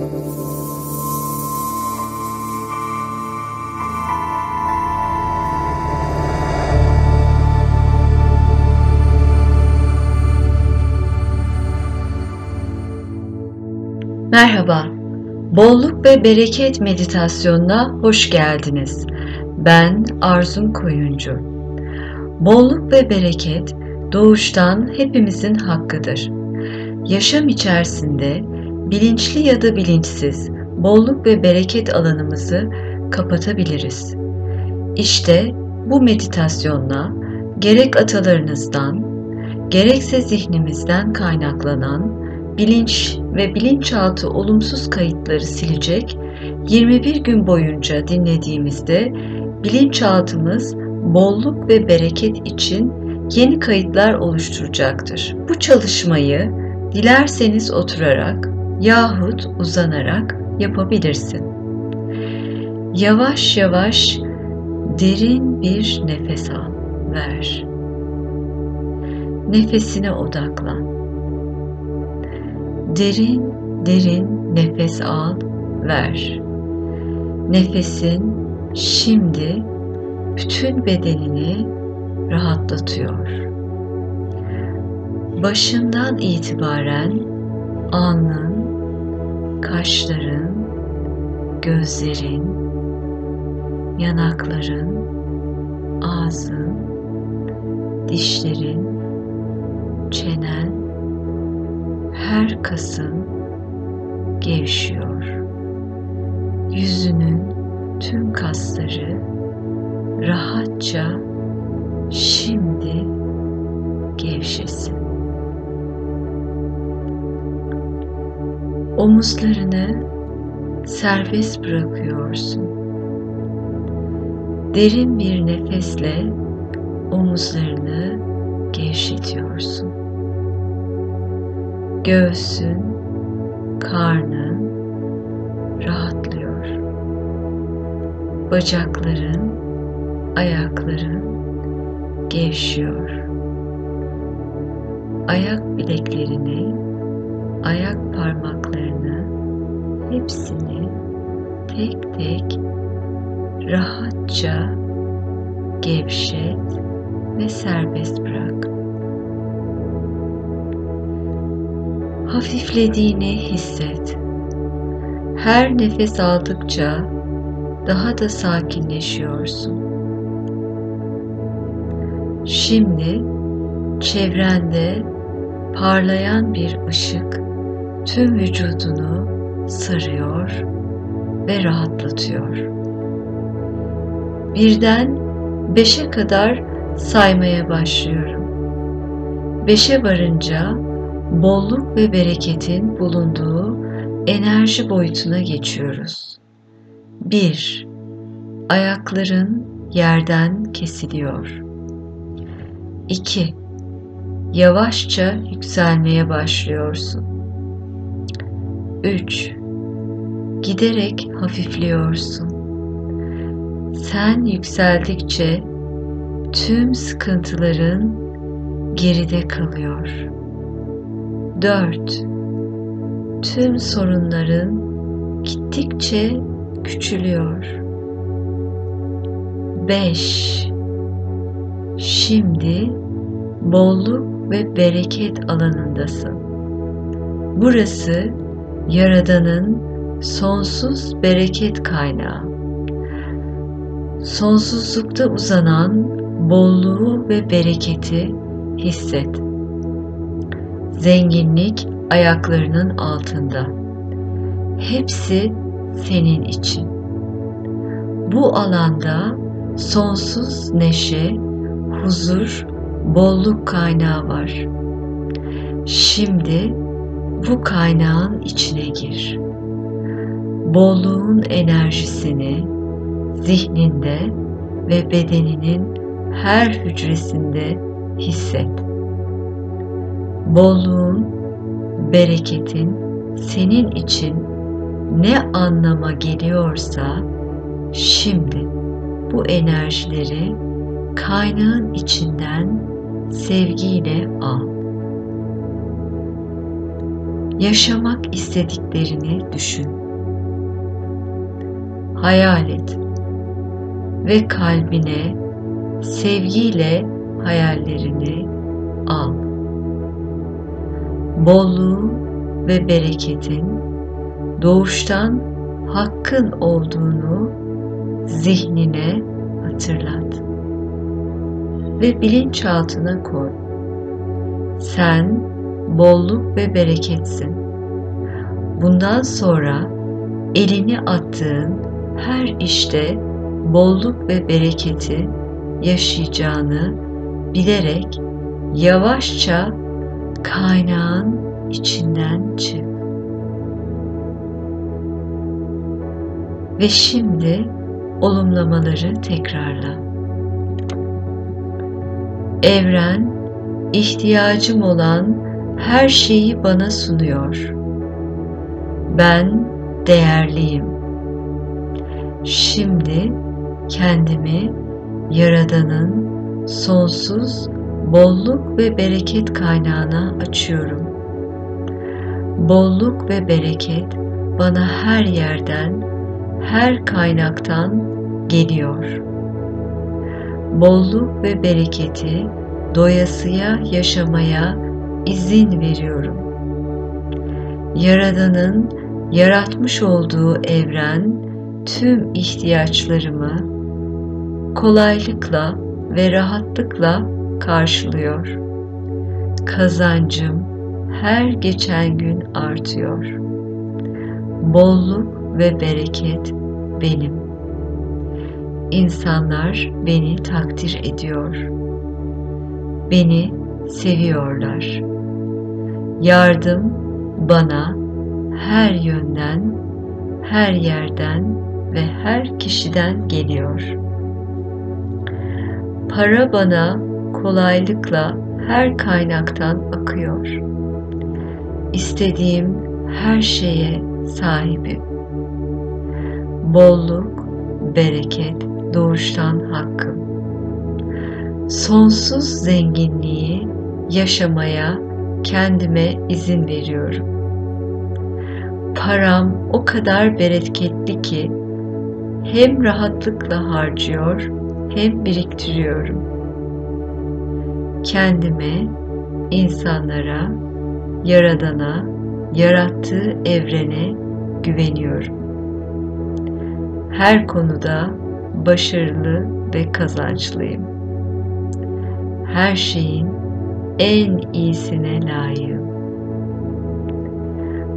Merhaba, bolluk ve bereket meditasyonuna hoş geldiniz. Ben Arzum Koyuncu. Bolluk ve bereket doğuştan hepimizin hakkıdır. Yaşam içerisinde bilinçli ya da bilinçsiz bolluk ve bereket alanımızı kapatabiliriz. İşte bu meditasyonla gerek atalarınızdan, gerekse zihnimizden kaynaklanan bilinç ve bilinçaltı olumsuz kayıtları silecek, 21 gün boyunca dinlediğimizde bilinçaltımız bolluk ve bereket için yeni kayıtlar oluşturacaktır. Bu çalışmayı dilerseniz oturarak yahut uzanarak yapabilirsin. Yavaş yavaş derin bir nefes al, ver. Nefesine odaklan. Derin derin nefes al, ver. Nefesin şimdi bütün bedenini rahatlatıyor. Başından itibaren alnın, kaşların, gözlerin, yanakların, ağzın, dişlerin, çenen, her kasın gevşiyor. Yüzünün tüm kasları rahatça şimdi gevşesin. Omuzlarını serbest bırakıyorsun. Derin bir nefesle omuzlarını gevşetiyorsun. Göğsün, karnın rahatlıyor. Bacakların, ayakların gevşiyor. Ayak bileklerini, ayak parmaklarını hepsini tek tek rahatça gevşet ve serbest bırak. hafiflediğini hisset. Her nefes aldıkça daha da sakinleşiyorsun. Şimdi çevrende parlayan bir ışık tüm vücudunu sarıyor ve rahatlatıyor. Birden beşe kadar saymaya başlıyorum. Beşe varınca bolluk ve bereketin bulunduğu enerji boyutuna geçiyoruz. 1. Ayakların yerden kesiliyor. 2. Yavaşça yükselmeye başlıyorsun. 3. Giderek hafifliyorsun. Sen yükseldikçe tüm sıkıntıların geride kalıyor. 4. Tüm sorunların gittikçe küçülüyor. 5. Şimdi bolluk ve bereket alanındasın. Burası Yaradan'ın sonsuz bereket kaynağı. Sonsuzlukta uzanan bolluğu ve bereketi hisset. Zenginlik ayaklarının altında. Hepsi senin için. Bu alanda sonsuz neşe, huzur, bolluk kaynağı var. Şimdi bu kaynağın içine gir. Bolluğun enerjisini zihninde ve bedeninin her hücresinde hisset bolluğun, bereketin senin için ne anlama geliyorsa şimdi bu enerjileri kaynağın içinden sevgiyle al. Yaşamak istediklerini düşün. Hayal et ve kalbine sevgiyle hayallerini al. Bolluğu ve bereketin doğuştan hakkın olduğunu zihnine hatırlat ve bilinçaltına koy. Sen bolluk ve bereketsin. Bundan sonra elini attığın her işte bolluk ve bereketi yaşayacağını bilerek yavaşça kaynağın içinden çık. Ve şimdi olumlamaları tekrarla. Evren ihtiyacım olan her şeyi bana sunuyor. Ben değerliyim. Şimdi kendimi Yaradan'ın sonsuz bolluk ve bereket kaynağına açıyorum. Bolluk ve bereket bana her yerden, her kaynaktan geliyor. Bolluk ve bereketi doyasıya yaşamaya izin veriyorum. Yaradan'ın yaratmış olduğu evren tüm ihtiyaçlarımı kolaylıkla ve rahatlıkla karşılıyor. Kazancım her geçen gün artıyor. Bolluk ve bereket benim. İnsanlar beni takdir ediyor. Beni seviyorlar. Yardım bana her yönden, her yerden ve her kişiden geliyor. Para bana kolaylıkla her kaynaktan akıyor. İstediğim her şeye sahibim. Bolluk, bereket doğuştan hakkım. Sonsuz zenginliği yaşamaya kendime izin veriyorum. Param o kadar bereketli ki hem rahatlıkla harcıyor hem biriktiriyorum. Kendime, insanlara, Yaradan'a, yarattığı evrene güveniyorum. Her konuda başarılı ve kazançlıyım. Her şeyin en iyisine layığım.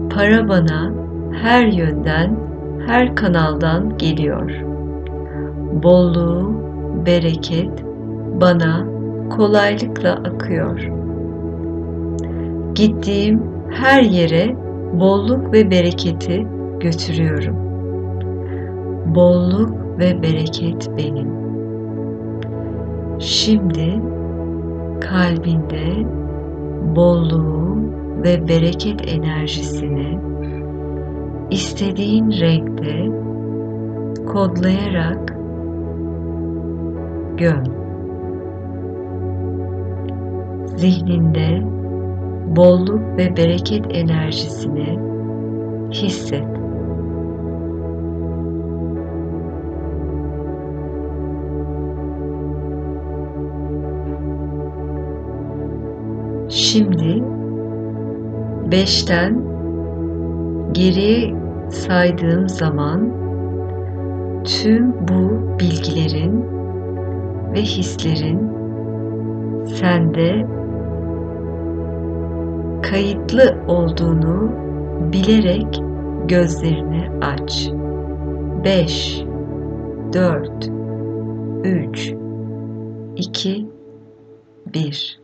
Para bana her yönden, her kanaldan geliyor. Bolluğu, bereket bana kolaylıkla akıyor. Gittiğim her yere bolluk ve bereketi götürüyorum. Bolluk ve bereket benim. Şimdi kalbinde bolluğu ve bereket enerjisini istediğin renkte kodlayarak göm. Zihninde bolluk ve bereket enerjisini hisset. Şimdi beşten geriye saydığım zaman tüm bu bilgilerin ve hislerin sende kayıtlı olduğunu bilerek gözlerini aç. 5 4 3 2 1